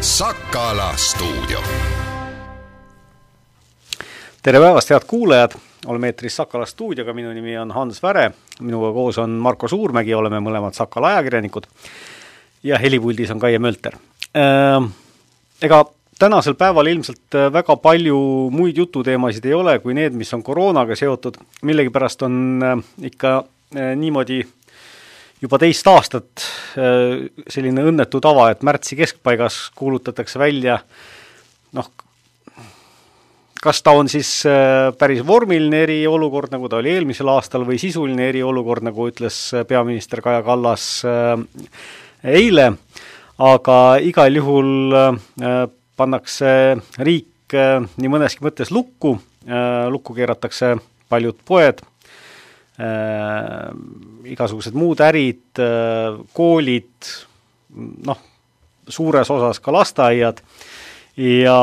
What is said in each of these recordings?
Sakala stuudio. tere päevast, head kuulajad, oleme eetris Sakala stuudioga, minu nimi on Hans Väre, minuga koos on Marko Suurmägi, oleme mõlemad Sakala ajakirjanikud ja helipuldis on Kaie Mölter. Ega tänasel päeval ilmselt väga palju muid jututeemasid ei ole, kui need, mis on koroonaga seotud, millegipärast on ikka niimoodi juba teist aastat selline õnnetu tava, et märtsi keskpaigas kuulutatakse välja noh, kas ta on siis päris vormiline eriolukord, nagu ta oli eelmisel aastal, või sisuline eriolukord, nagu ütles peaminister Kaja Kallas eile, aga igal juhul pannakse riik nii mõneski mõttes lukku, lukku keeratakse paljud poed, igasugused muud ärid, koolid, noh, suures osas ka lasteaiad. Ja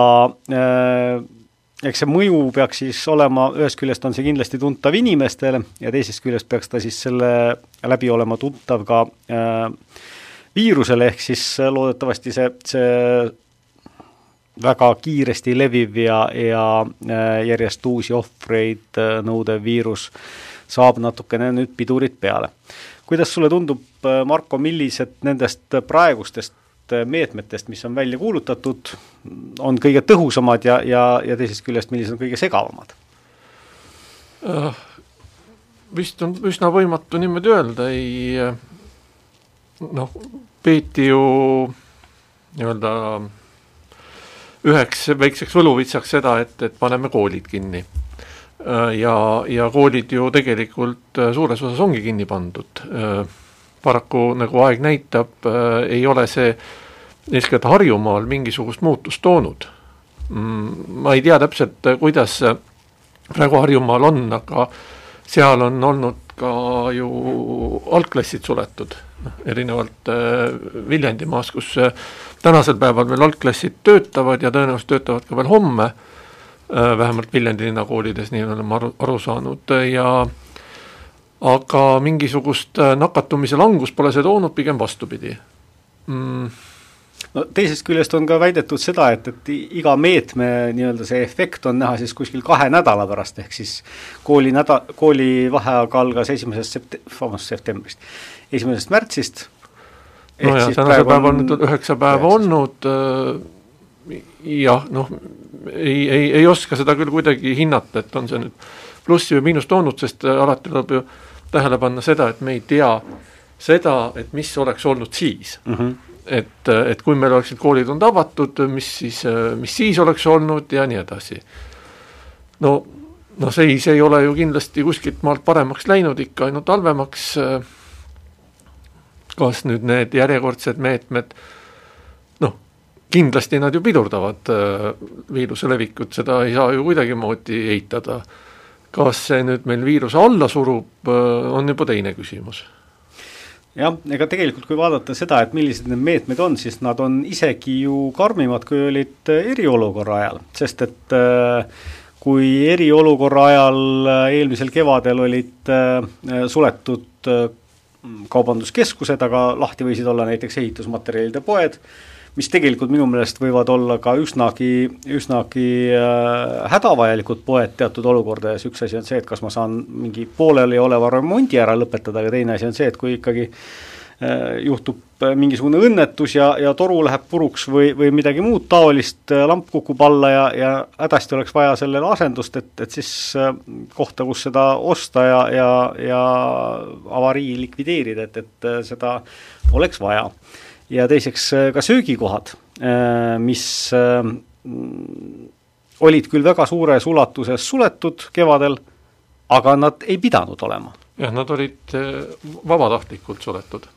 eks see mõju peaks siis olema, ühest küljest on see kindlasti tuntav inimestele ja teisest küljest peaks ta siis selle läbi olema tuntav ka äh, viirusele, ehk siis loodetavasti see, see väga kiiresti leviv ja, ja äh, järjest uusi ohvreid äh, nõudev viirus saab natukene nüüd pidurit peale. kuidas sulle tundub, Marko, millised nendest praegustest meetmetest, mis on välja kuulutatud, on kõige tõhusamad ja, ja, ja teisest küljest, millised on kõige segavamad? Vist on üsna võimatu niimoodi öelda, ei noh, peeti ju nii-öelda üheks väikseks võluvitsaks seda, et, et paneme koolid kinni. Ja, ja koolid ju tegelikult suures osas ongi kinni pandud paraku nagu aeg näitab, äh, ei ole see eeskätt Harjumaal mingisugust muutust toonud mm,. ma ei tea täpselt, äh, kuidas praegu Harjumaal on, aga seal on olnud ka ju algklassid suletud, noh erinevalt äh, Viljandimaast, kus äh, tänasel päeval veel algklassid töötavad ja tõenäoliselt töötavad ka veel homme äh,, vähemalt Viljandi linnakoolides, nii oleme aru, aru saanud ja aga mingisugust äh, nakatumise langust pole see toonud, pigem vastupidi. Mm.. no teisest küljest on ka väidetud seda, et, et iga meetme nii-öelda see efekt on näha siis kuskil kahe nädala pärast, ehk siis kooli näda-, koolivaheaeg algas esimesest sept-, vabandust, septembrist, esimesest märtsist. nojah, tänasel päeval on nüüd üheksa päeva olnud, äh, jah, noh, ei, ei, ei oska seda küll kuidagi hinnata, et on see nüüd plussi või miinust toonud, sest äh, alati tuleb ju tähele panna seda, et me ei tea seda, et mis oleks olnud siis mm. -hmm. et, et kui meil oleksid koolid olnud avatud, mis siis, mis siis oleks olnud ja nii edasi. no, no seis ei ole ju kindlasti kuskilt maalt paremaks läinud, ikka ainult halvemaks. kas nüüd need järjekordsed meetmed, noh, kindlasti nad ju pidurdavad viiruse levikut, seda ei saa ju kuidagimoodi eitada. Kas see nüüd meil viiruse alla surub, äh, on juba teine küsimus. Jah, ega tegelikult kui vaadata seda, et millised need meetmed on, siis nad on isegi ju karmimad, kui olid äh, eriolukorra ajal, sest et äh, kui eriolukorra ajal eelmisel kevadel olid suletud kaubanduskeskused, aga lahti võisid olla näiteks ehitusmaterjalide poed, mis tegelikult minu meelest võivad olla ka üsnagi, üsnagi äh, hädavajalikud poed teatud olukordades, üks asi on see, et kas ma saan mingi poolelioleva remondi ära lõpetada, aga teine asi on see, et kui ikkagi äh, juhtub äh, mingisugune õnnetus ja, ja toru läheb puruks või, või midagi muud taolist, lamp kukub alla ja, ja hädasti oleks vaja sellele asendust, et, et siis kohta, kus seda osta ja, ja, ja avarii likvideerida, et, et seda oleks vaja ja teiseks äh, ka söögikohad, äh, mis äh, olid küll väga suures ulatuses suletud kevadel, aga nad ei pidanud olema. jah, nad olid vabatahtlikult suletud,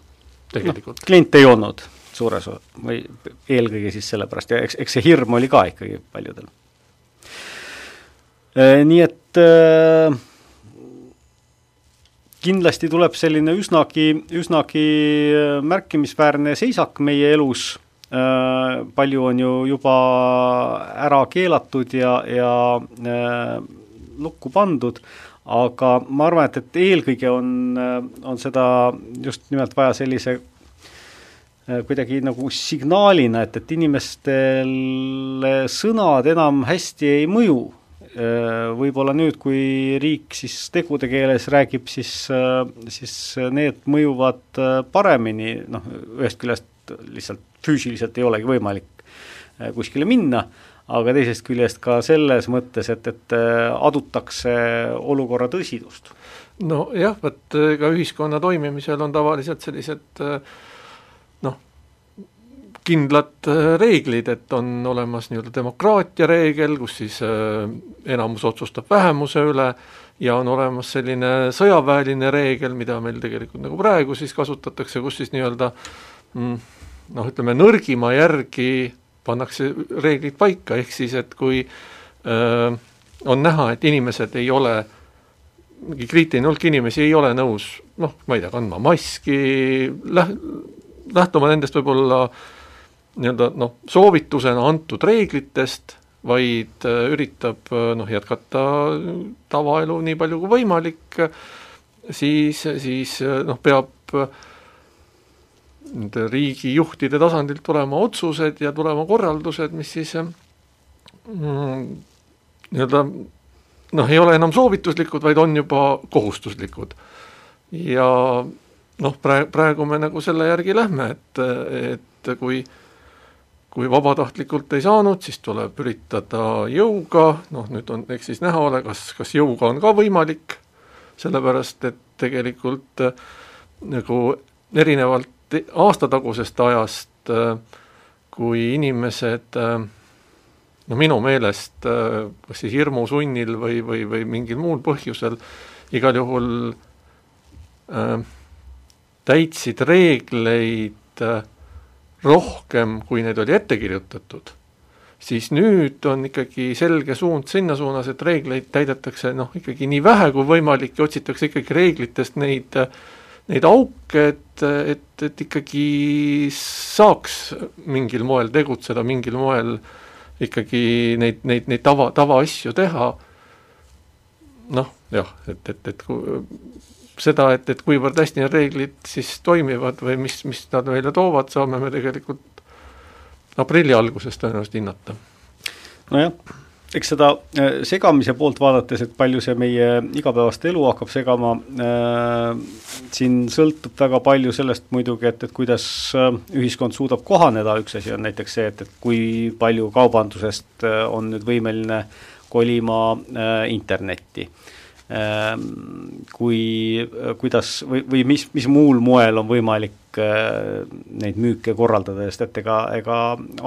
tegelikult no,. kliente ei olnud suures või eelkõige siis sellepärast ja eks, eks see hirm oli ka ikkagi paljudel. Nii et äh, kindlasti tuleb selline üsnagi, üsnagi äh, märkimisväärne seisak meie elus, äh, palju on ju juba ära keelatud ja, ja äh, lukku pandud, aga ma arvan, et, et eelkõige on, on seda just nimelt vaja sellise kuidagi nagu signaalina, et, et inimestele sõnad enam hästi ei mõju. Võib-olla nüüd, kui riik siis tegude keeles räägib, siis, siis need mõjuvad paremini, noh, ühest küljest lihtsalt füüsiliselt ei olegi võimalik kuskile minna, aga teisest küljest ka selles mõttes, et, et adutakse olukorra tõsidust. Nojah, vot ega ühiskonna toimimisel on tavaliselt sellised noh, kindlad reeglid, et on olemas nii-öelda demokraatia reegel, kus siis enamus otsustab vähemuse üle, ja on olemas selline sõjaväeline reegel, mida meil tegelikult nagu praegu siis kasutatakse, kus siis nii-öelda mm, noh, ütleme nõrgima järgi pannakse reeglid paika, ehk siis et kui öö, on näha, et inimesed ei ole, mingi kriitiline hulk inimesi ei ole nõus noh, ma ei tea, kandma maski, läh-, lähtuma nendest võib-olla nii-öelda noh, soovitusena antud reeglitest, vaid üritab noh, jätkata tavaelu nii palju kui võimalik, siis, siis noh, peab nende riigijuhtide tasandilt tulema otsused ja tulema korraldused, mis siis mm, nii-öelda noh, ei ole enam soovituslikud, vaid on juba kohustuslikud. ja noh, praegu, praegu me nagu selle järgi lähme, et, et kui kui vabatahtlikult ei saanud, siis tuleb üritada jõuga, noh nüüd on, eks siis näha ole, kas, kas jõuga on ka võimalik, sellepärast et tegelikult nagu erinevalt aastatagusest ajast, kui inimesed no minu meelest kas siis hirmusunnil või, või, või mingil muul põhjusel igal juhul äh, täitsid reegleid äh, rohkem, kui neid oli ette kirjutatud, siis nüüd on ikkagi selge suund sinna suunas, et reegleid täidetakse noh, ikkagi nii vähe kui võimalik ja otsitakse ikkagi reeglitest neid neid auke, et, et, et ikkagi saaks mingil moel tegutseda, mingil moel ikkagi neid, neid, neid tava, tavaasju teha, noh jah, et, et, et kui, seda, et, et kuivõrd hästi need reeglid siis toimivad või mis, mis nad meile toovad, saame me tegelikult aprilli alguses tõenäoliselt hinnata. nojah eks seda äh, segamise poolt vaadates, et palju see meie igapäevast elu hakkab segama äh,, siin sõltub väga palju sellest muidugi, et, et kuidas äh, ühiskond suudab kohaneda, üks asi on näiteks see, et, et kui palju kaubandusest äh, on nüüd võimeline kolima äh, internetti äh, kui, kuidas või, või mis, mis muul moel on võimalik äh, neid müüke korraldada, sest et ega, ega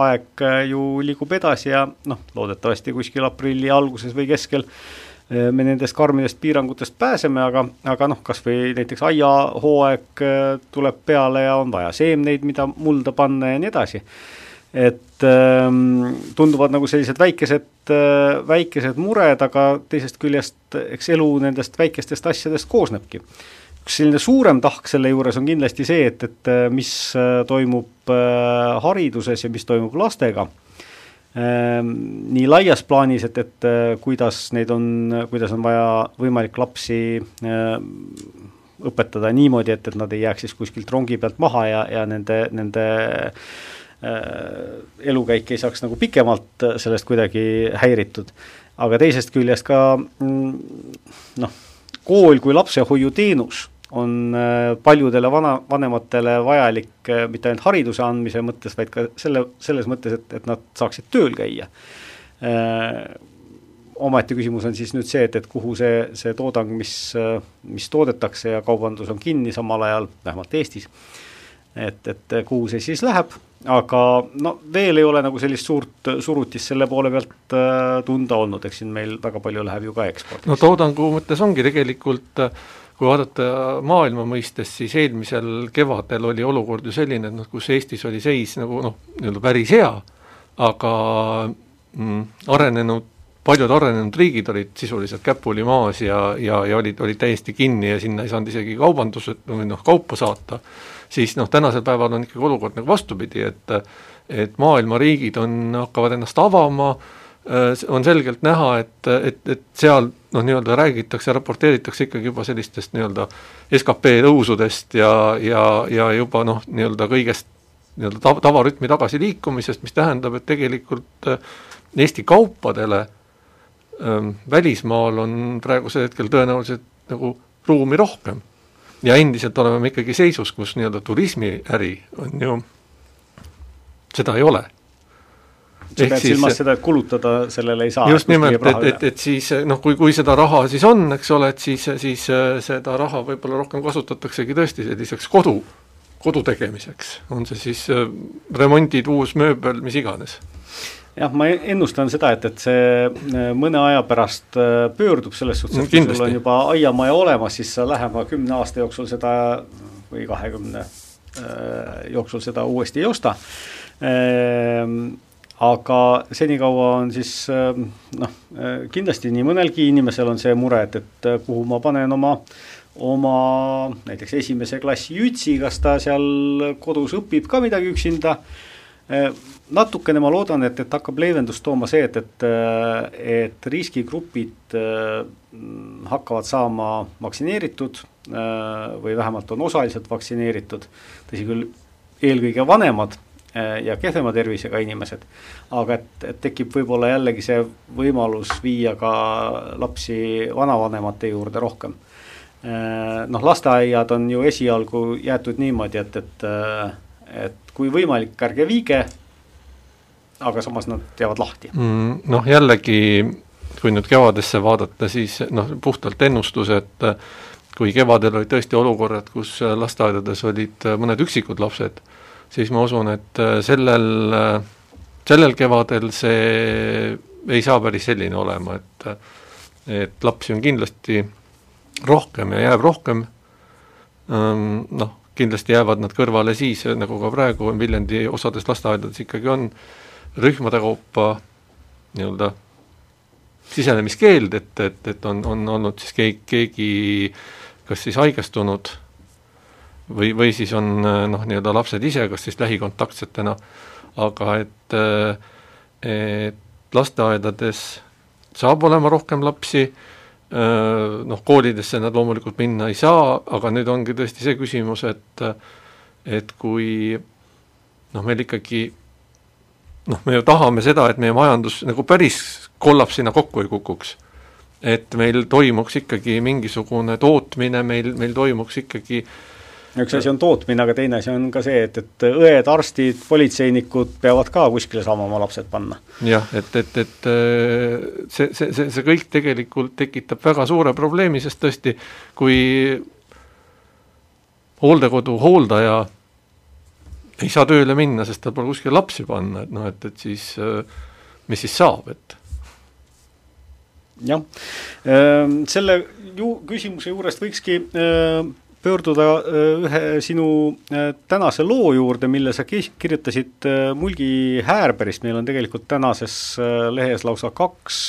aeg äh, ju liigub edasi ja noh, loodetavasti kuskil aprilli alguses või keskel äh, me nendest karmidest piirangutest pääseme, aga, aga noh, kas või näiteks aiahooaeg tuleb peale ja on vaja seemneid, mida mulda panna ja nii edasi et ähm, tunduvad nagu sellised väikesed äh,, väikesed mured, aga teisest küljest eks elu nendest väikestest asjadest koosnebki. üks selline suurem tahk selle juures on kindlasti see, et, et äh, mis äh, toimub hariduses ja mis toimub lastega ähm,, nii laias plaanis, et, et kuidas neid on, kuidas on vaja võimalik lapsi õpetada niimoodi, et, et nad ei jääks siis kuskilt rongi pealt maha ja, ja nende, nende elukäik ei saaks nagu pikemalt äh, sellest kuidagi häiritud. aga teisest küljest ka mm, noh, kool kui lapsehoiuteenus on äh, paljudele vana, vanematele vajalik mitte ainult hariduse andmise mõttes, vaid ka selle, selles mõttes, et, et nad saaksid tööl käia. Omaette küsimus on siis nüüd see, et, et kuhu see, see toodang, mis, mis toodetakse ja kaubandus on kinni samal ajal, vähemalt Eestis, et, et kuhu see siis läheb aga no veel ei ole nagu sellist suurt surutist selle poole pealt äh, tunda olnud, eks siin meil väga palju läheb ju ka ekspordiks. no toodangu mõttes ongi tegelikult kui vaadata maailma mõistes, siis eelmisel kevadel oli olukord ju selline, et noh, kus Eestis oli seis nagu noh, nii-öelda päris hea, aga mm, arenenud, paljud arenenud riigid olid sisuliselt käpuli maas ja, ja, ja olid, olid täiesti kinni ja sinna ei saanud isegi kaubandused või noh, kaupa saata siis noh, tänasel päeval on ikkagi olukord nagu vastupidi, et et maailma riigid on, hakkavad ennast avama, on selgelt näha, et, et, et seal noh, nii-öelda räägitakse, raporteeritakse ikkagi juba sellistest nii-öelda skp tõusudest ja, ja, ja juba noh, nii-öelda kõigest nii-öelda tav-, tavarütmi tagasiliikumisest, mis tähendab, et tegelikult äh, Eesti kaupadele ähm, välismaal on praegusel hetkel tõenäoliselt nagu ruumi rohkem. Ja endiselt oleme me ikkagi seisus, kus nii-öelda turismiäri on ju, seda ei ole. Sa pead silmas seda, et kulutada sellele ei saa. just nimelt, et, et, et siis noh, kui, kui seda raha siis on, eks ole, et siis, siis äh, seda raha võib-olla rohkem kasutataksegi tõesti selliseks kodu, kodu tegemiseks, on see siis äh, remondid, uus mööbel, mis iganes jah, ma ennustan seda, et, et see äh, mõne aja pärast pöördub selles suhtes, et kui sul on juba aiamaja olemas, siis sa lähema kümne aasta jooksul seda või kahekümne jooksul seda uuesti ei osta. Ehm, aga senikaua on siis noh, äh, kindlasti nii mõnelgi inimesel on see mure, et, et äh, kuhu ma panen oma, oma näiteks esimese klassi jütsi, kas ta seal kodus õpib ka midagi üksinda, äh, natukene ma loodan, et, et hakkab leevendust tooma see, et, et, et riskigrupid hakkavad saama vaktsineeritud või vähemalt on osaliselt vaktsineeritud, tõsi küll, eelkõige vanemad ja kehvema tervisega inimesed. aga et, et tekib võib-olla jällegi see võimalus viia ka lapsi vanavanemate juurde rohkem. Noh, lasteaiad on ju esialgu jäetud niimoodi, et, et, et kui võimalik, ärge viige, aga samas nad jäävad lahti mm,. Noh, jällegi kui nüüd kevadesse vaadata, siis noh, puhtalt ennustus, et kui kevadel olid tõesti olukorrad, kus lasteaedades olid mõned üksikud lapsed, siis ma usun, et äh, sellel, äh, sellel kevadel see ei saa päris selline olema, et äh, et lapsi on kindlasti rohkem ja jääb rohkem, ähm, noh, kindlasti jäävad nad kõrvale siis, nagu ka praegu Viljandi osades lasteaedades ikkagi on, rühmade kaupa nii-öelda sisenemiskeeld, et, et, et on, on olnud siis keegi, keegi kas siis haigestunud või, või siis on noh, nii-öelda lapsed ise, kas siis lähikontaktsetena, aga et, et lasteaedades saab olema rohkem lapsi, noh, koolidesse nad loomulikult minna ei saa, aga nüüd ongi tõesti see küsimus, et et kui noh, meil ikkagi noh, me ju tahame seda, et meie majandus nagu päris kollapsina kokku ei kukuks. et meil toimuks ikkagi mingisugune tootmine, meil, meil toimuks ikkagi äh, üks asi on tootmine, aga teine asi on ka see, et, et õed, arstid, politseinikud peavad ka kuskile saama oma lapsed panna. jah, et, et, et äh, see, see, see, see kõik tegelikult tekitab väga suure probleemi, sest tõesti, kui hooldekodu hooldaja ei saa tööle minna, sest tal pole kuskile lapsi panna, et noh, et, et siis äh, mis siis saab, et? Jah, äh, selle ju küsimuse juurest võikski pöörduda äh, ühe sinu äh, tänase loo juurde, mille sa kirjutasid äh, Mulgi Häärberist, meil on tegelikult tänases lehes lausa kaks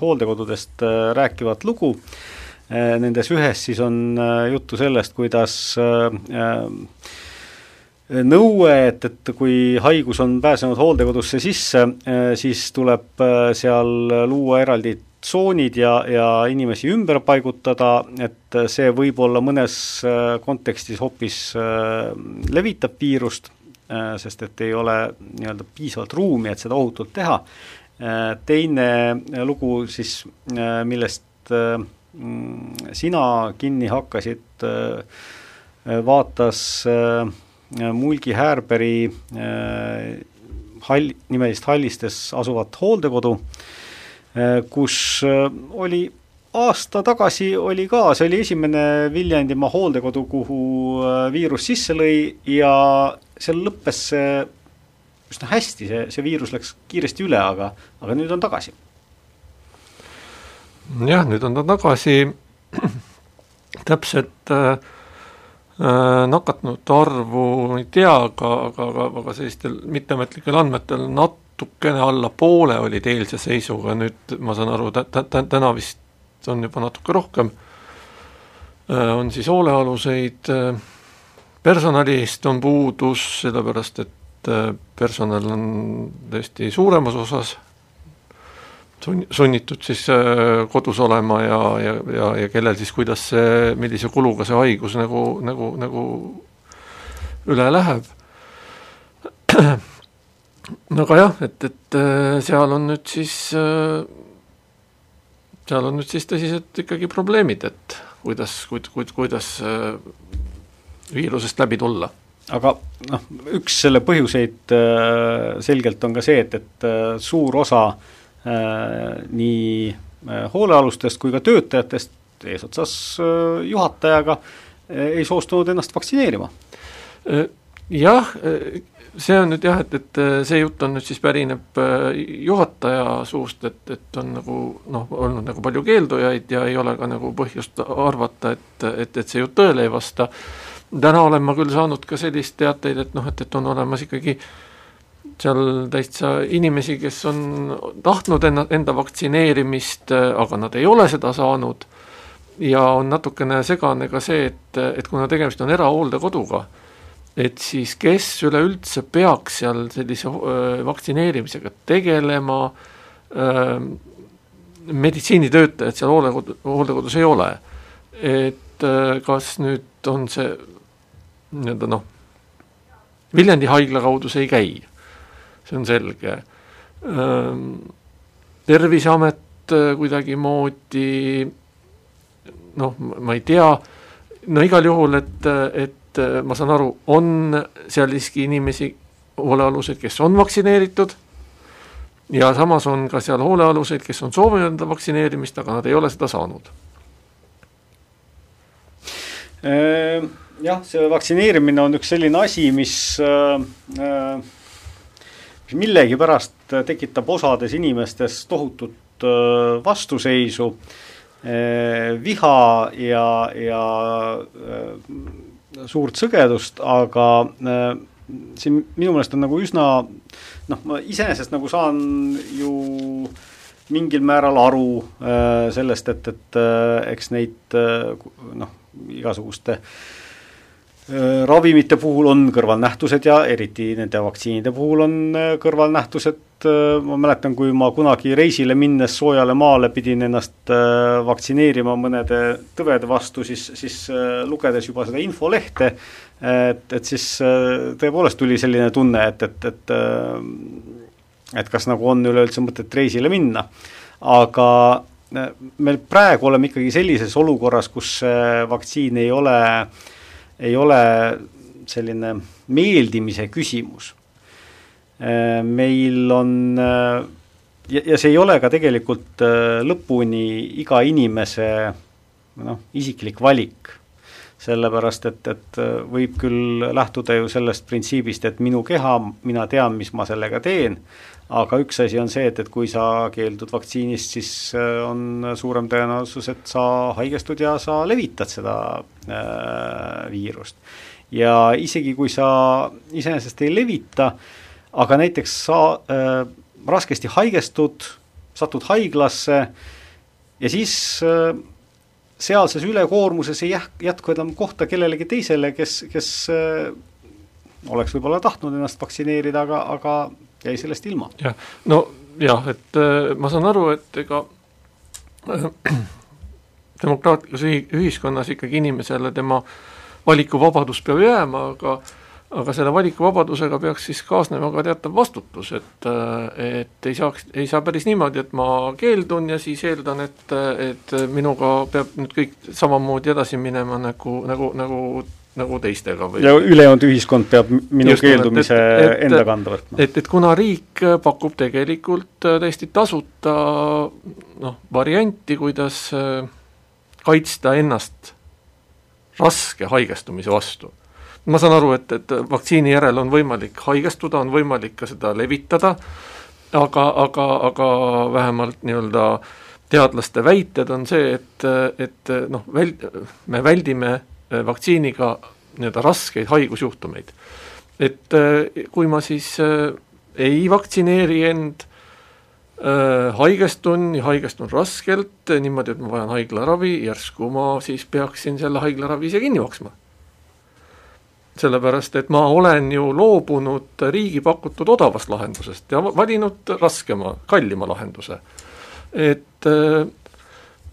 hooldekodudest rääkivat lugu, nendes ühes siis on juttu sellest, kuidas nõue, et, et kui haigus on pääsenud hooldekodusse sisse, siis tuleb seal luua eraldi tsoonid ja, ja inimesi ümber paigutada, et see võib-olla mõnes äh, kontekstis hoopis äh, levitab viirust, äh, sest et ei ole nii-öelda piisavalt ruumi, et seda ohutult teha. Teine lugu siis, millest mm, sina kinni hakkasid, vaatas Mulgi Härberi hall, nimelist Hallistes asuvat hooldekodu, Äh, kus äh, oli aasta tagasi oli ka, see oli esimene Viljandimaa hooldekodu, kuhu äh, viirus sisse lõi ja seal lõppes see üsna hästi, see, see viirus läks kiiresti üle, aga, aga nüüd on tagasi. jah, nüüd on ta tagasi, täpselt äh, nakatunute arvu ei tea, aga, aga, aga, aga sellistel mitteametlikel andmetel nat-, natukene alla poole olid eilse seisuga, nüüd ma saan aru, tä-, tä-, täna vist on juba natuke rohkem, äh, on siis hoolealuseid, äh, personalist on puudus, sellepärast et äh, personal on tõesti suuremas osas sun-, sunnitud siis kodus olema ja, ja, ja, ja kellel siis kuidas see, millise kuluga see haigus nagu, nagu, nagu üle läheb aga jah, et, et äh, seal on nüüd siis, äh, seal on nüüd siis tõsised ikkagi probleemid, et kuidas, kuid-, kuid-, kuidas äh, viirusest läbi tulla aga noh, üks selle põhjuseid selgelt on ka see, et, et suur osa nii hoolealustest kui ka töötajatest eesotsas juhatajaga ei soostunud ennast vaktsineerima. Jah, see on nüüd jah, et, et äh, see jutt on nüüd siis pärineb juhataja suust, et, et on nagu noh, olnud nagu palju keeldujaid ja ei ole ka nagu põhjust arvata, et, et, et see jutt tõele ei vasta. Täna olen ma küll saanud ka sellist teateid, et noh, et, et on olemas ikkagi seal täitsa inimesi, kes on tahtnud enna, enda vaktsineerimist, aga nad ei ole seda saanud. Ja on natukene segane ka see, et, et kuna tegemist on erahooldekoduga, et siis kes üleüldse peaks seal sellise vaktsineerimisega tegelema, meditsiinitöötajad seal hooldekodu, hooldekodus ei ole. et kas nüüd on see nii-öelda noh, Viljandi haigla kaudu see ei käi, see on selge. terviseamet kuidagimoodi noh, ma ei tea, no igal juhul, et, et äh, ma saan aru, on seal siiski inimesi, hoolealuseid, kes on vaktsineeritud ja samas on ka seal hoolealuseid, kes on soovinud enda vaktsineerimist, aga nad ei ole seda saanud. Ehm jah, see vaktsineerimine on üks selline asi, mis äh, mis millegipärast tekitab osades inimestes tohutut äh, vastuseisu, äh, viha ja, ja suurt sõgedust, aga siin minu meelest on nagu üsna noh, ma iseenesest nagu saan ju mingil määral aru äh, sellest, et, et äh, eks neid äh, noh, igasuguste äh, Äh, ravimite puhul on kõrvalnähtused ja eriti nende vaktsiinide puhul on äh, kõrvalnähtused, äh, ma mäletan, kui ma kunagi reisile minnes soojale maale pidin ennast vaktsineerima mõnede tõvede vastu, siis, siis lugedes juba seda infolehte, et, et siis tõepoolest tuli selline tunne, et, et, et et kas nagu on üleüldse mõtet reisile minna. aga me praegu oleme ikkagi sellises olukorras, kus vaktsiin ei ole äh, ei ole selline meeldimise küsimus. Äh, meil on äh, ja, ja see ei ole ka tegelikult äh, lõpuni iga inimese noh, isiklik valik, sellepärast et, et võib küll lähtuda ju sellest printsiibist, et minu keha, mina tean, mis ma sellega teen, aga üks asi on see, et, et kui sa keeldud vaktsiinist, siis äh, on suurem tõenäosus, et sa haigestud ja sa levitad seda äh, viirust. ja isegi, kui sa iseenesest ei levita, aga näiteks sa äh, raskesti haigestud, satud haiglasse ja siis äh, sealses ülekoormuses ei jätku enam kohta kellelegi teisele, kes, kes äh, oleks võib-olla tahtnud ennast vaktsineerida, aga, aga jäi sellest ilma. jah, no jah, et äh, ma saan aru, et ega äh, demokraatlikus ühiskonnas ikkagi inimesele tema valikuvabadus peab jääma, aga aga selle valikuvabadusega peaks siis kaasnema ka teatav vastutus, et et ei saaks, ei saa päris niimoodi, et ma keeldun ja siis eeldan, et, et minuga peab nüüd kõik samamoodi edasi minema nagu, nagu, nagu nagu teistega või ja ülejäänud ühiskond peab minu Just keeldumise et, et, enda kanda võtma. et, et kuna riik pakub tegelikult täiesti tasuta noh, varianti, kuidas kaitsta ennast raske haigestumise vastu. Ma saan aru, et, et vaktsiini järel on võimalik haigestuda, on võimalik ka seda levitada, aga, aga, aga vähemalt nii-öelda teadlaste väited on see, et, et noh, väl-, me väldime vaktsiiniga nii-öelda raskeid haigusjuhtumeid. et äh, kui ma siis äh, ei vaktsineeri end, haigestun ja haigestun raskelt, niimoodi, et ma vajan haiglaravi, järsku ma siis peaksin selle haiglaravi ise kinni maksma. Sellepärast, et ma olen ju loobunud riigi pakutud odavast lahendusest ja valinud raskema, kallima lahenduse. et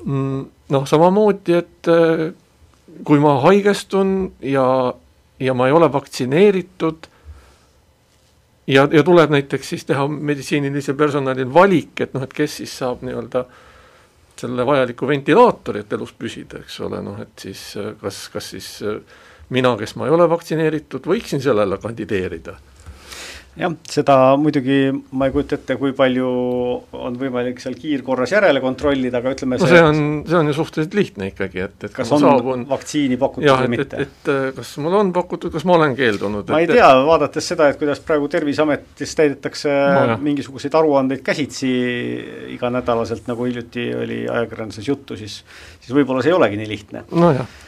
mm, noh, samamoodi, et kui ma haigestun ja, ja ma ei ole vaktsineeritud, ja, ja tuleb näiteks siis teha meditsiinilisel personalil valik, et noh, et kes siis saab nii-öelda selle vajaliku ventilaatori, et elus püsida, eks ole, noh et siis kas, kas siis mina, kes ma ei ole vaktsineeritud, võiksin sellele kandideerida jah, seda muidugi ma ei kujuta ette, kui palju on võimalik seal kiirkorras järele kontrollida, aga ütleme no see, see on, see on ju suhteliselt lihtne ikkagi, et, et kas on saabun, vaktsiini pakutud jah, või mitte? et, et, et kas mul on pakutud, kas ma olen keeldunud? ma ei tea, vaadates seda, et kuidas praegu Terviseametis täidetakse no, mingisuguseid aruandeid käsitsi iganädalaselt, nagu hiljuti oli ajakirjanduses juttu, siis siis võib-olla see ei olegi nii lihtne. nojah.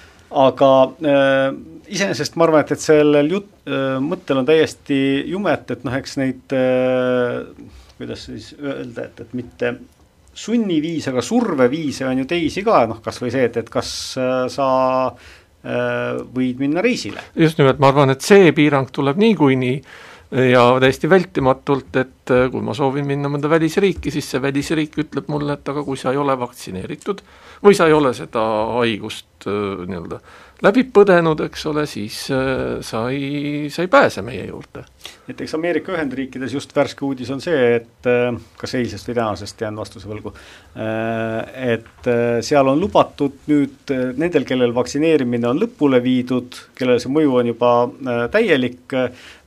aga äh, iseenesest ma arvan, et, et sellel jut-, äh, mõttel on täiesti jumet, et noh, eks neid äh, kuidas siis öelda, et, et mitte sunniviise, aga surveviise on ju teisi ka, noh kas või see, et, et kas äh, sa võid minna reisile. just nimelt, ma arvan, et see piirang tuleb niikuinii ja täiesti vältimatult, et kui ma soovin minna mõnda välisriiki, siis see välisriik ütleb mulle, et aga kui sa ei ole vaktsineeritud või sa ei ole seda haigust nii-öelda läbi põdenud, eks ole, siis äh, sa ei, sa ei pääse meie juurde. näiteks Ameerika Ühendriikides just värske uudis on see, et äh, kas eilsest või tänasest, jään vastuse võlgu, äh, et seal on lubatud nüüd nendel, kellel vaktsineerimine on lõpule viidud, kellel see mõju on juba täielik,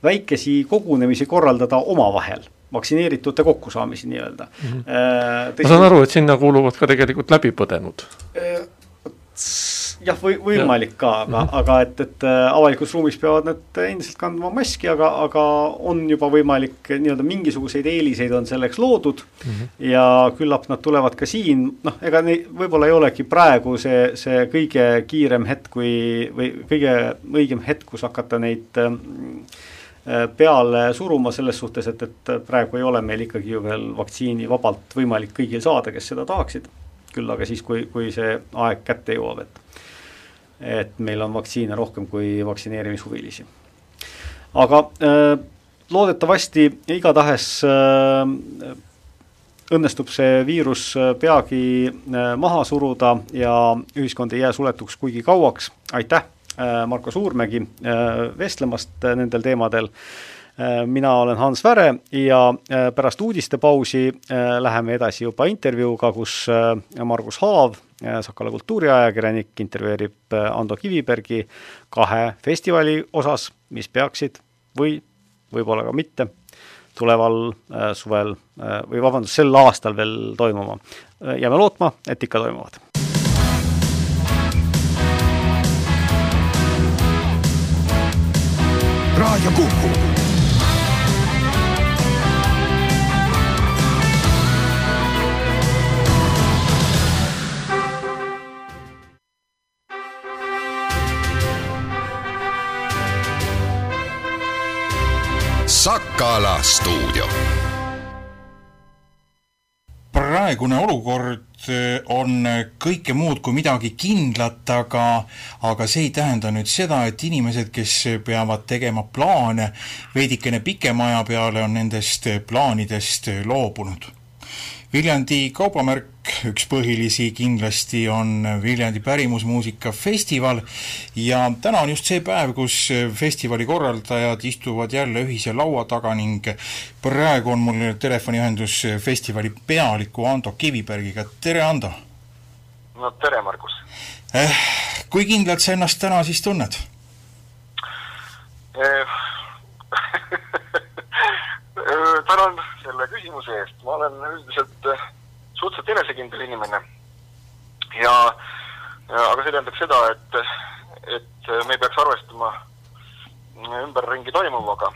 väikesi kogunemisi korraldada omavahel vaktsineeritute kokkusaamisi nii-öelda mm. -hmm. ma saan aru, et sinna kuuluvad ka tegelikult läbipõdenud jah, või võimalik ka, aga mm, -hmm. aga et, et äh, avalikus ruumis peavad nad endiselt kandma maski, aga, aga on juba võimalik nii-öelda mingisuguseid eeliseid on selleks loodud mm -hmm. ja küllap nad tulevad ka siin, noh, ega nei-, võib-olla ei olegi praegu see, see kõige kiirem hetk või, või kõige õigem hetk, kus hakata neid äh, peale suruma selles suhtes, et, et praegu ei ole meil ikkagi ju veel vaktsiini vabalt võimalik kõigil saada, kes seda tahaksid. küll aga siis, kui, kui see aeg kätte jõuab, et et meil on vaktsiine rohkem kui vaktsineerimishuvilisi. aga äh, loodetavasti igatahes äh, õnnestub see viirus äh, peagi maha suruda ja ühiskond ei jää suletuks kuigi kauaks, aitäh, äh, Marko Suurmägi, vestlemast nendel teemadel mina olen Hans Väre ja pärast uudistepausi läheme edasi juba intervjuuga, kus Margus Haav Sakala kultuuriajakirjanik intervjueerib äh, Ando Kivibergi kahe festivali osas, mis peaksid või võib-olla ka mitte tuleval äh, suvel äh, või vabandust, sel aastal veel toimuma. jääme lootma, et ikka toimuvad. raadio Kuku Sakala stuudio. praegune olukord eh, on kõike muud kui midagi kindlat, aga aga see ei tähenda nüüd seda, et inimesed, kes peavad tegema plaane veidikene pikema aja peale, on nendest plaanidest loobunud Viljandi kaubamärk, üks põhilisi kindlasti on Viljandi pärimusmuusika festival ja täna on just see päev, kus festivali korraldajad istuvad jälle ühise laua taga ning praegu on mul telefoniühendus festivali pealiku Ando Kivibergiga, tere Ando! no tere, Margus eh,! Kui kindlalt sa ennast täna siis tunned eh,? tänan selle küsimuse eest, ma olen üldiselt äh, suhteliselt enesekindel inimene. ja, ja, aga see tähendab seda, et, et me peaks arvestama ümberringi toimuvaga.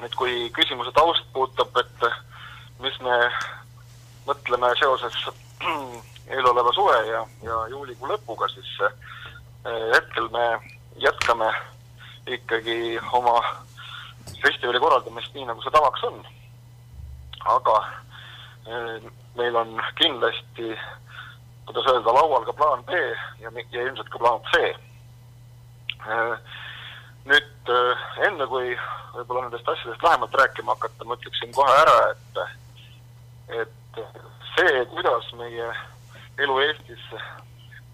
nüüd, kui küsimuse taust puudutab, et mis me mõtleme seoses eeloleva suve ja, ja juulikuu lõpuga, siis äh, hetkel me jätkame ikkagi oma festivali korraldamist nii, nagu see tavaks on. aga eh, meil on kindlasti, kuidas öelda, laual ka plaan B ja, ja ilmselt ka plaan C. Eh, nüüd eh, enne, kui võib-olla nendest asjadest lähemalt rääkima hakata, ma ütleksin kohe ära, et, et see, kuidas meie elu Eestis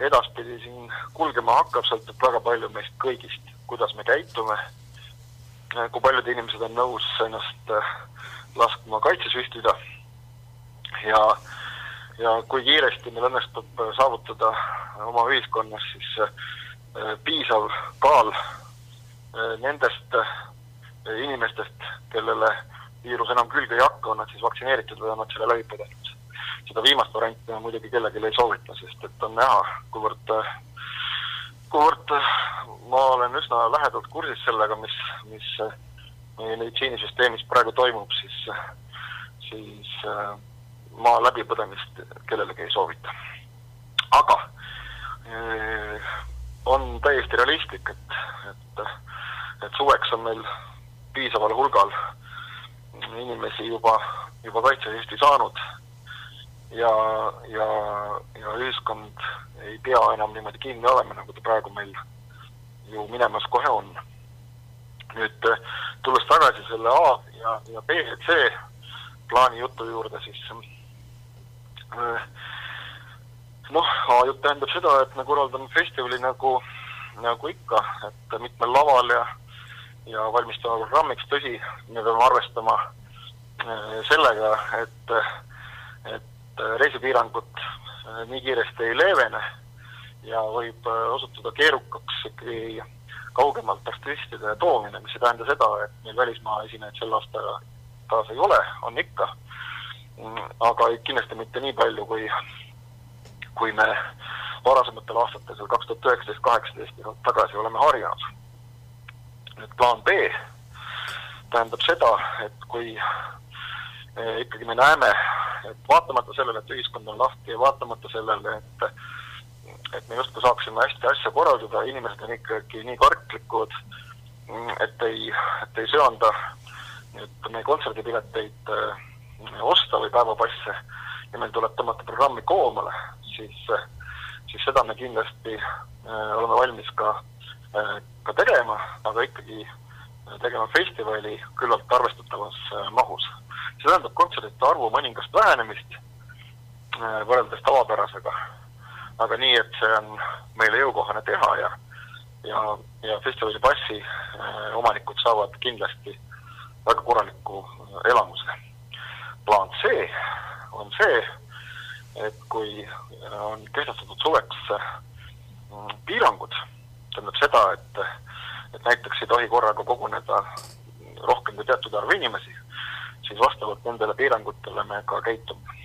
edaspidi siin kulgema hakkab, sõltub väga palju meist kõigist, kuidas me käitume kui paljud inimesed on nõus ennast laskma kaitsesüstida ja, ja kui kiiresti meil õnnestub saavutada oma ühiskonnas siis piisav kaal nendest inimestest, kellele viirus enam külge ei hakka, on nad siis vaktsineeritud või on nad selle läbi põdenud. seda viimast varianti muidugi kellelegi ei soovita, sest et on näha, kuivõrd, kuivõrd ma olen üsna lähedalt kursis sellega, mis, mis meie meditsiinisüsteemis praegu toimub, siis, siis äh, ma läbipõdemist kellelegi ei soovita. aga äh, on täiesti realistlik, et, et, et suveks on meil piisaval hulgal inimesi juba, juba kaitsesüsti saanud ja, ja, ja ühiskond ei pea enam niimoodi kinni olema, nagu ta praegu meil ju minemas kohe on. nüüd tulles tagasi selle A ja, ja B ja C plaani jutu juurde, siis äh, noh, A jutt tähendab seda, et me korraldame festivali nagu, nagu ikka, et mitmel laval ja ja valmistama programmiks, tõsi, me peame arvestama äh, sellega, et, et reisipiirangud äh, nii kiiresti ei leevene ja võib äh, osutuda keerukaks ikkagi kaugemalt artistide toomine, mis ei tähenda seda, et meil välismaa esinejaid sel aastal taas ei ole, on ikka, aga kindlasti mitte nii palju, kui, kui me varasematel aastatel, seal kaks tuhat üheksateist, kaheksateist tagasi oleme harjunud. Nüüd plaan B tähendab seda, et kui ikkagi me näeme, et vaatamata sellele, et ühiskond on lahti ja vaatamata sellele, et et me justkui saaksime hästi asja korraldada, inimesed on ikkagi nii karklikud, et ei, et ei söanda nüüd meie kontserdipileteid äh, osta või päevapasse ja meil tuleb tõmmata programmi koomale, siis, siis seda me kindlasti äh, oleme valmis ka äh, ka tegema, aga ikkagi tegema festivali küllalt arvestatavas mahus. See tähendab kontserdite arvu mõningast vähenemist äh, võrreldes tavapärasega, aga nii, et see on meile jõukohane teha ja ja, ja festivali passi omanikud saavad kindlasti väga korraliku elamuse. plaan C on see, et kui on kehtestatud suveks piirangud, tähendab seda, et, et näiteks ei tohi korraga koguneda rohkem kui teatud arv inimesi, siis vastavalt nendele piirangutele me ka käitume.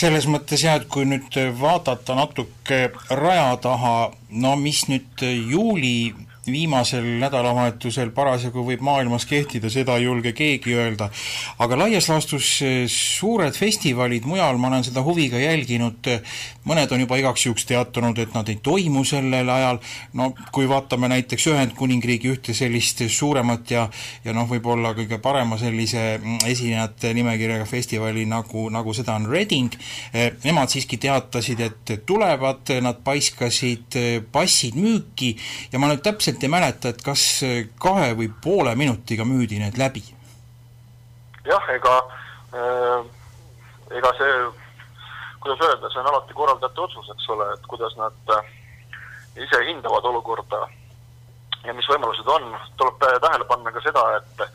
selles mõttes jah, et kui nüüd vaadata natuke raja taha, no mis nüüd juuli viimasel nädalavahetusel parasjagu võib maailmas kehtida, seda ei julge keegi öelda. aga laias laastus eh, suured festivalid mujal, ma olen seda huviga jälginud, mõned on juba igaks juhuks teatanud, et nad ei toimu sellel ajal, no kui vaatame näiteks Ühendkuningriigi ühte sellist suuremat ja ja noh, võib-olla kõige parema sellise mm, esinejate nimekirjaga festivali, nagu, nagu seda on Reading, eh, nemad siiski teatasid, et tulevad, nad paiskasid eh, passid müüki ja ma nüüd täpselt ei mäleta, et kas kahe või poole minutiga müüdi need läbi? jah, ega äh, ega see, kuidas öelda, see on alati korraldajate otsus, eks ole, et kuidas nad äh, ise hindavad olukorda ja mis võimalused on, tuleb tähele panna ka seda, et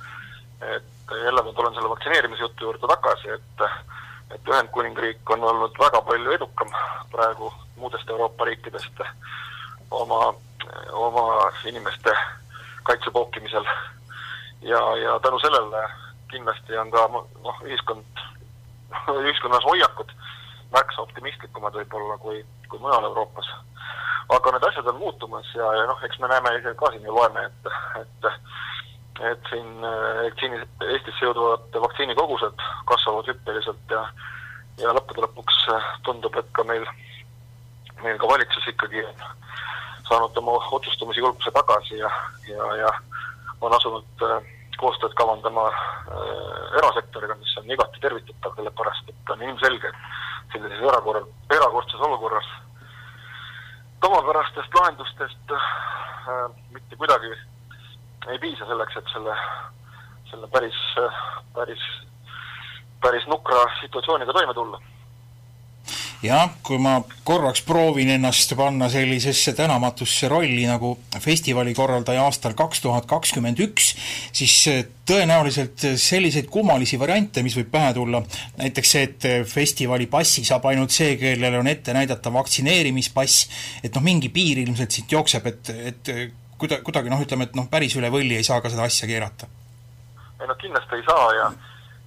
et jälle ma tulen selle vaktsineerimisjutu juurde tagasi, et et Ühendkuningriik on olnud väga palju edukam praegu muudest Euroopa riikidest oma oma inimeste kaitse pookimisel. ja, ja tänu sellele kindlasti on ka noh, ühiskond, ühiskonnas hoiakud märksa optimistlikumad võib-olla kui, kui mujal Euroopas. aga need asjad on muutumas ja, ja noh, eks me näeme ise ka siin ju loeme, et, et et siin vaktsiini, Eestisse jõudvad vaktsiinikogused kasvavad hüppeliselt ja ja lõppude lõpuks tundub, et ka meil, meil ka valitsus ikkagi saanud oma otsustamisjulguse tagasi ja, ja, ja on asunud äh, koostööd kavandama äh, erasektoriga, mis on igati tervitatav, sellepärast et on ilmselge, et sellises erakorral, erakordses olukorras tavapärastest lahendustest äh, mitte kuidagi ei piisa selleks, et selle, selle päris, päris, päris nukra situatsiooniga toime tulla jah, kui ma korraks proovin ennast panna sellisesse tänamatusse rolli nagu festivali korraldaja aastal kaks tuhat kakskümmend üks, siis tõenäoliselt selliseid kummalisi variante, mis võib pähe tulla, näiteks see, et festivali passi saab ainult see, kellel on ette näidata vaktsineerimispass, et noh, mingi piir ilmselt siit jookseb, et, et kuida-, kuidagi noh, ütleme, et noh, päris üle võlli ei saa ka seda asja keerata. ei no kindlasti ei saa ja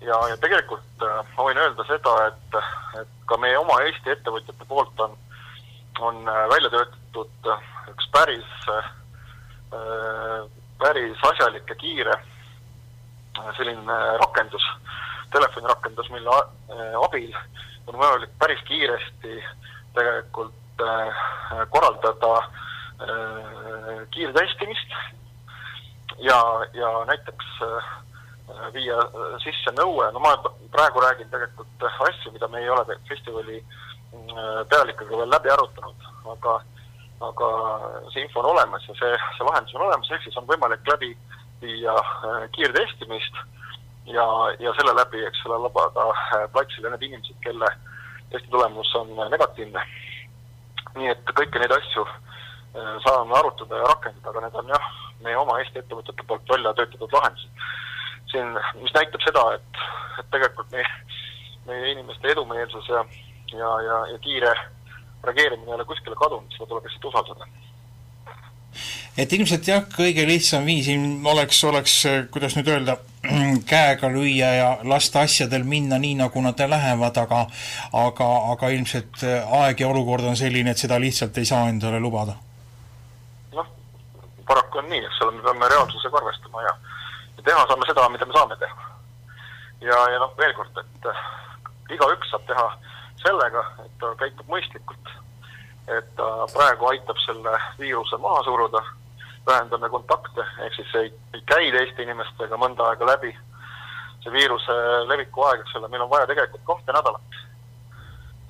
ja, ja tegelikult äh, ma võin öelda seda, et, et ka meie oma Eesti ettevõtjate poolt on, on äh, välja töötatud äh, üks päris päris asjalik ja kiire selline rakendus, telefonirakendus, mille abil on võimalik päris kiiresti tegelikult korraldada kiirtestimist. Ja, ja näiteks Äh, viia äh, sisse nõue, no ma praegu räägin tegelikult asju, mida me ei ole festivali pealikega veel läbi arutanud, aga aga see info on olemas ja see, see lahendus on olemas, ehk siis on võimalik läbi viia äh, kiirtestimist ja, ja selle läbi, eks ole, lubada platsile need inimesed, kelle testi tulemus on negatiivne. nii et kõiki neid asju saame arutada ja rakendada, aga need on jah, meie oma Eesti ettevõtete poolt välja töötatud lahendused siin, mis näitab seda, et, et tegelikult meie, meie inimeste edumeelsus ja, ja, ja, ja kiire reageerimine ei ole kuskile kadunud, seda tuleb lihtsalt usaldada et ilmselt jah, kõige lihtsam viis oleks, oleks, kuidas nüüd öelda, käega lüüa ja lasta asjadel minna nii, nagu nad lähevad, aga aga, aga ilmselt aeg ja olukord on selline, et seda lihtsalt ei saa endale lubada. noh, paraku on nii, eks ole, me peame reaalsusega arvestama ja ja teha saame seda, mida me saame teha. ja, ja noh, veel kord, et äh, igaüks saab teha sellega, et ta käitub mõistlikult. et ta praegu aitab selle viiruse maha suruda, vähendame kontakte, ehk siis ei, ei käi teiste inimestega mõnda aega läbi. see viiruse leviku aeg, eks ole, meil on vaja tegelikult kahte nädalat.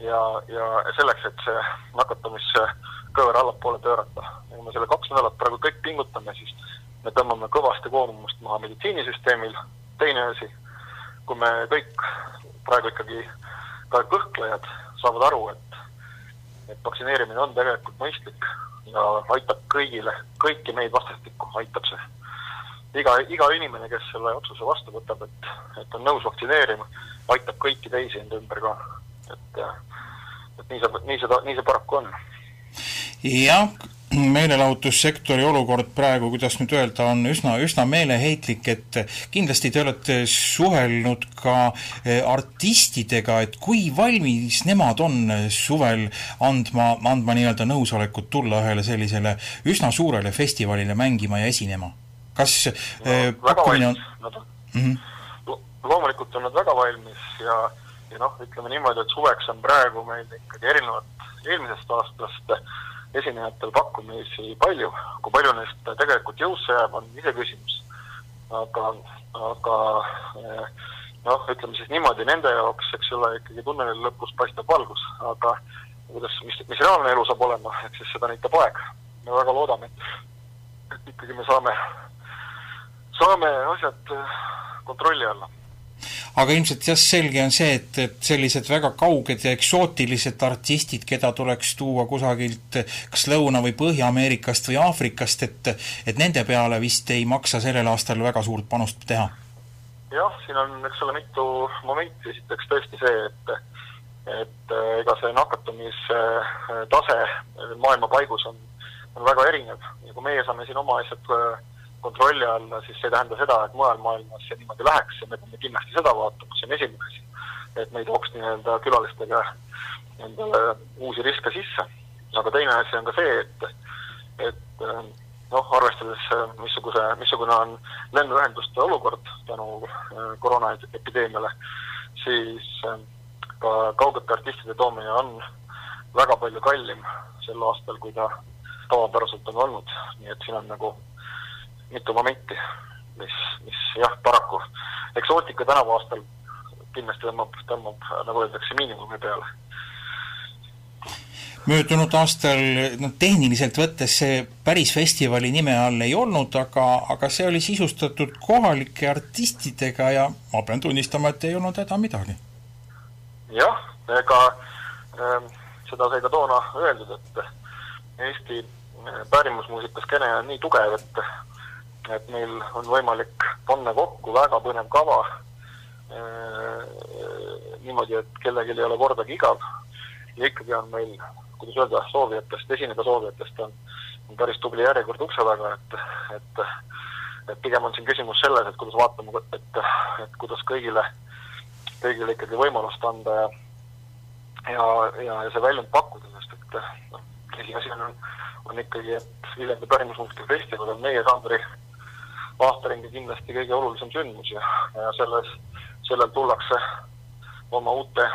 ja, ja selleks, et see nakatumiskõver allapoole pöörata. ja kui me selle kaks nädalat praegu kõik pingutame, siis me tõmbame kõvasti koormust maha meditsiinisüsteemil, teine asi, kui me kõik praegu ikkagi, ka kõhklejad saavad aru, et, et vaktsineerimine on tegelikult mõistlik ja aitab kõigile, kõiki meid vastastikku, aitab see. iga, iga inimene, kes selle otsuse vastu võtab, et, et on nõus vaktsineerima, aitab kõiki teisi enda ümber ka. et, et nii see, nii seda, nii see paraku on. jah, meelelahutussektori olukord praegu, kuidas nüüd öelda, on üsna, üsna meeleheitlik, et kindlasti te olete suhelnud ka eh, artistidega, et kui valmis nemad on suvel andma, andma nii-öelda nõusolekut tulla ühele sellisele üsna suurele festivalile mängima ja esinema? kas no, eh, pakkumine on nad mm -hmm. Lo loomulikult on nad väga valmis ja, ja noh, ütleme niimoodi, et suveks on praegu meil ikkagi erinevalt eelmisest aastast esinejatel pakkumisi palju, kui palju neist tegelikult jõusse jääb, on iseküsimus. aga, aga eh, noh, ütleme siis niimoodi, nende jaoks, eks ole, ikkagi tunneli lõpus paistab valgus, aga kuidas, mis, mis reaalne elu saab olema, et siis seda näitab aeg. me väga loodame, et, et ikkagi me saame, saame asjad kontrolli alla aga ilmselt jah, selge on see, et, et sellised väga kauged ja eksootilised artistid, keda tuleks tuua kusagilt kas Lõuna- või Põhja-Ameerikast või Aafrikast, et et nende peale vist ei maksa sellel aastal väga suurt panust teha? jah, siin on, eks ole, mitu momenti, esiteks tõesti see, et et ega see nakatumistase maailma paigus on, on väga erinev ja kui meie saame siin oma asjad kontrolli alla, siis see ei tähenda seda, et mujal maailmas see niimoodi läheks ja me peame kindlasti seda vaatama, see on esimene asi. et me ei tooks nii-öelda külalistega endale uusi riske sisse. aga teine asi on ka see, et, et noh, arvestades missuguse, missugune on lennuühenduste olukord tänu äh, koroonaepideemiale, siis äh, ka kaugete artistide toomine on väga palju kallim sel aastal, kui ta tavapäraselt on olnud, nii et siin on nagu mitu momenti, mis, mis jah, paraku eksootika tänavu aastal kindlasti tõmbab, tõmbab, nagu öeldakse, miinimumi peale. möödunud aastal, noh, tehniliselt võttes see päris festivali nime all ei olnud, aga, aga see oli sisustatud kohalike artistidega ja ma pean tunnistama, et ei olnud häda midagi. jah, ega ähm, seda sai ka toona öeldud, et Eesti pärimusmuusika skeene on nii tugev, et et meil on võimalik panna kokku väga põnev kava niimoodi, et kellelgi ei ole kordagi igav. Ja ikkagi on meil, kuidas öelda, soovijatest, esineda soovijatest on, on päris tubli järjekord ukse taga, et, et et pigem on siin küsimus selles, et kuidas vaatame, et, et kuidas kõigile, kõigile ikkagi võimalust anda ja ja, ja, ja see väljund pakkuda, sest et noh, tõsiasi on, on ikkagi, et Viljandi pärimusmuusika festival on meie žanri aastaringi kindlasti kõige olulisem sündmus ja, ja selles, sellel tullakse oma uute,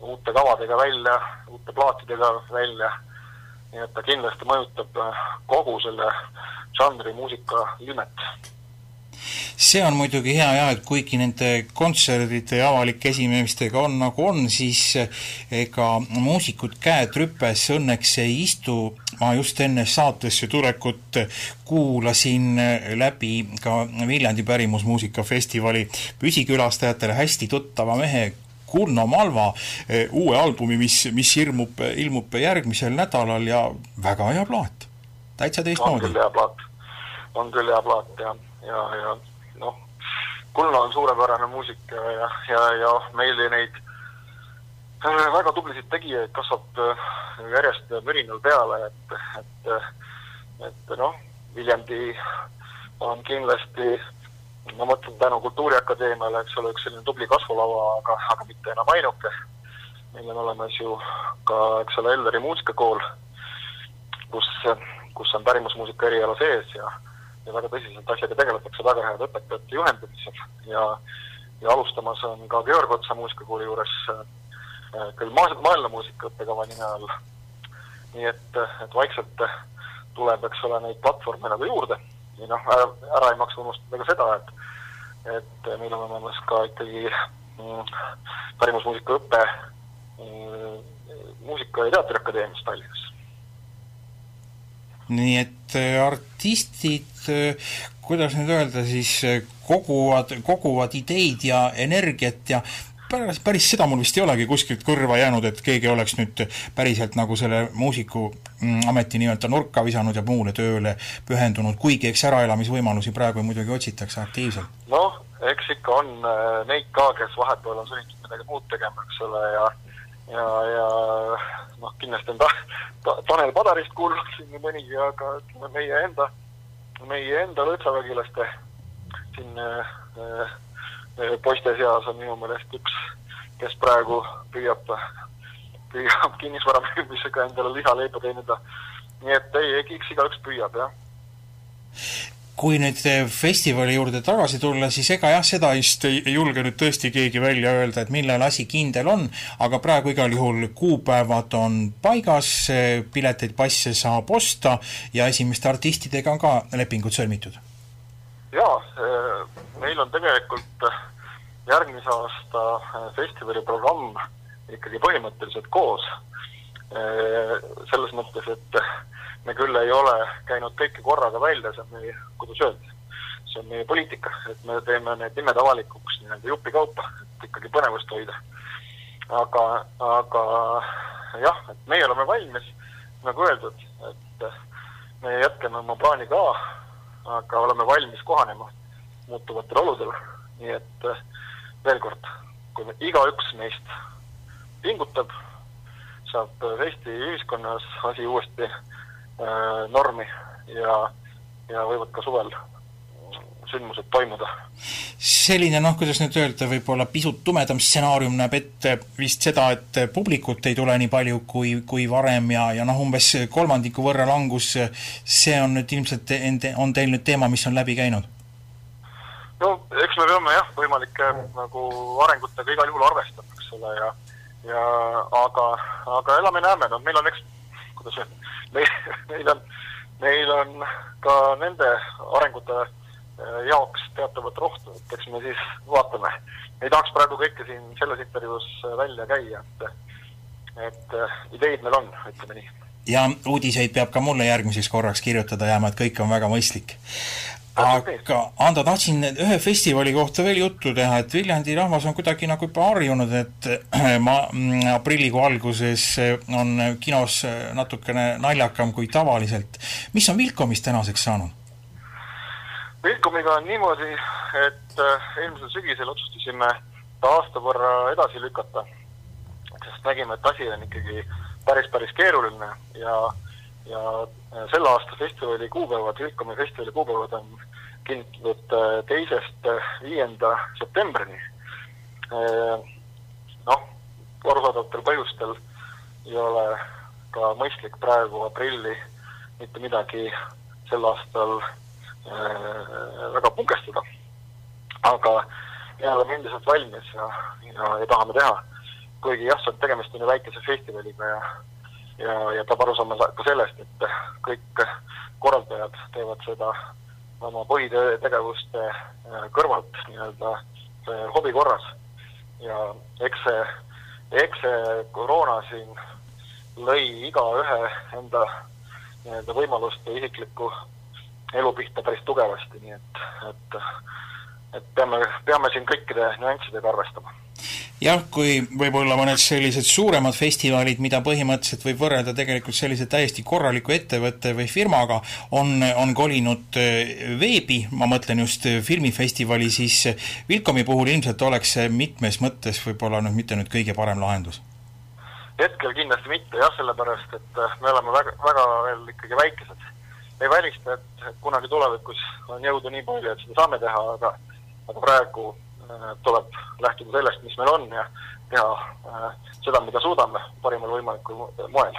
uute kavadega välja, uute plaatidega välja, nii et ta kindlasti mõjutab kogu selle žanri muusika ilmet see on muidugi hea jah, et kuigi nende kontserdide ja avalike esinemistega on nagu on, siis ega muusikud käed rüpes õnneks ei istu, ma just enne saatesse tulekut kuulasin läbi ka Viljandi pärimusmuusika festivali püsikülastajatele hästi tuttava mehe Kurno Malva uue albumi, mis, mis ilmub, ilmub järgmisel nädalal ja väga hea plaat, täitsa teistmoodi. on küll hea plaat, on küll hea plaat ja, ja, ja noh, Kulla on suurepärane muusik ja, ja, ja, ja meil neid äh, väga tublisid tegijaid kasvab äh, järjest mürinal peale, et, et, et noh, Viljandi on kindlasti, ma mõtlen tänu Kultuuriakadeemiale, eks ole, üks selline tubli kasvulava, aga, aga mitte enam ainuke. meil on olemas ju ka, eks ole, Elleri muusikakool, kus, kus on pärimusmuusika eriala sees ja ja väga tõsiselt asjaga tegeletakse väga heade õpetajate juhendamisel. Ja ja alustamas on ka Georg Otsa muusikakooli juures äh, küll maa-, maailmamuusika õppekava nime all. nii et, et vaikselt tuleb, eks ole, neid platvorme nagu juurde. Ja noh, ära, ära ei maksa unustada ka seda, et et meil on olemas ka ikkagi mm, pärimusmuusika õpe mm, Muusika- ja Teatriakadeemias Tallinnas nii et äh, artistid, äh, kuidas nüüd öelda siis, äh, koguvad, koguvad ideid ja energiat ja päris, päris seda mul vist ei olegi kuskilt kõrva jäänud, et keegi oleks nüüd päriselt nagu selle muusiku mm, ameti nii-öelda nurka visanud ja muule tööle pühendunud, kuigi eks äraelamisvõimalusi praegu muidugi otsitakse aktiivselt. noh, eks ikka on neid ka, kes vahepeal on sunnitud midagi muud tegema, eks ole, ja ja, ja noh, kindlasti on ta, ta, Tanel Padarist kuulnud siin nii mõnigi, aga ütleme, meie enda, meie enda lõõtsavägilaste siin äh, poiste seas on minu meelest üks, kes praegu püüab, püüab kinnisvara müümisega endale lisaleiba teenida. nii et ei, eks igaüks püüab, jah kui nüüd festivali juurde tagasi tulla, siis ega jah, seda vist ei, ei julge nüüd tõesti keegi välja öelda, et millal asi kindel on, aga praegu igal juhul kuupäevad on paigas, pileteid, passe saab osta ja esimeste artistidega on ka lepingud sõlmitud? jaa, meil on tegelikult järgmise aasta festivali programm ikkagi põhimõtteliselt koos. Selles mõttes, et me küll ei ole käinud kõike korraga välja, see on meie, kuidas öelda, see on meie poliitika, et me teeme need nimed avalikuks nii-öelda jupikaupa, et ikkagi põnevust hoida. aga, aga jah, et meie oleme valmis, nagu öeldud, et me jätkame oma plaani ka, aga oleme valmis kohanema muutuvatele oludele. nii et veel kord, kui me igaüks meist pingutab, saab Eesti ühiskonnas asi uuesti Äh, normi ja, ja võivad ka suvel sündmused toimuda. selline noh, kuidas nüüd öelda, võib-olla pisut tumedam stsenaarium näeb ette vist seda, et publikut ei tule nii palju kui, kui varem ja, ja noh, umbes kolmandiku võrra langus, see on nüüd ilmselt, on teil nüüd teema, mis on läbi käinud? no eks me peame jah, võimalike nagu arengutega igal juhul arvestama, eks ole, ja ja aga, aga elame-näeme, no meil on, eks, kuidas öelda, meil, meil on, meil on ka nende arengute äh, jaoks teatavat rohtu, et eks me siis vaatame. ei tahaks praegu kõike siin selles intervjuus välja käia, et, et äh, ideid meil on, ütleme nii. ja uudiseid peab ka mulle järgmiseks korraks kirjutada jääma, et kõik on väga mõistlik. Aga Ando, tahtsin ühe festivali kohta veel juttu teha, et Viljandi rahvas on kuidagi nagu juba harjunud, et ma mm, aprillikuu alguses on kinos natukene naljakam kui tavaliselt. mis on Vilkomist tänaseks saanud? Vilkomiga on niimoodi, et äh, eelmisel sügisel otsustasime ta aasta võrra edasi lükata, sest nägime, et asi on ikkagi päris, päris keeruline ja ja äh, selle aasta festivali kuupäevad, Vilkomi festivali kuupäevad on kinnitatud äh, teisest äh, viienda septembrini. noh, arusaadavatel põhjustel ei ole ka mõistlik praegu aprilli mitte midagi sel aastal väga punkestada. aga me oleme endiselt valmis ja, ja, ja tahame teha. kuigi jah, tegemist on ju väikese festivaliga ja ja, ja peab aru saama ka sellest, et kõik korraldajad teevad seda oma põhitegevuste äh, kõrvalt nii-öelda äh, hobi korras. ja eks see, eks see koroona siin lõi igaühe enda nii-öelda võimalust ja isiklikku elu pihta päris tugevasti, nii et, et et peame, peame siin kõikide nüanssidega arvestama jah, kui võib-olla mõned sellised suuremad festivalid, mida põhimõtteliselt võib võrrelda tegelikult sellise täiesti korraliku ettevõtte või firmaga, on, on kolinud äh, veebi, ma mõtlen just äh, filmifestivali, siis äh, Vilkomi puhul ilmselt oleks see mitmes mõttes võib-olla noh, mitte nüüd kõige parem lahendus? hetkel kindlasti mitte jah, sellepärast et me oleme väga, väga veel ikkagi väikesed. ei välista, et kunagi tulevikus on jõudu nii palju, et seda saame teha, aga aga praegu tuleb lähtuda sellest, mis meil on ja teha äh, seda, mida suudame parimal võimalikul moel.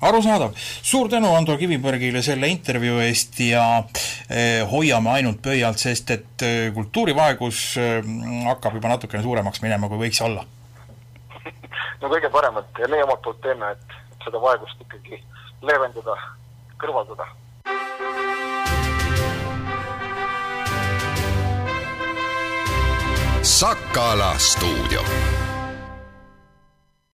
Arusaadav, suur tänu Ando Kivibergile selle intervjuu eest ja eh, hoiame ainult pöialt, sest et kultuurivaegus hakkab juba natukene suuremaks minema, kui võiks olla. no kõige parem, et ja meie omalt poolt teeme, et seda vaegust ikkagi leevendada, kõrvaldada Sakala stuudio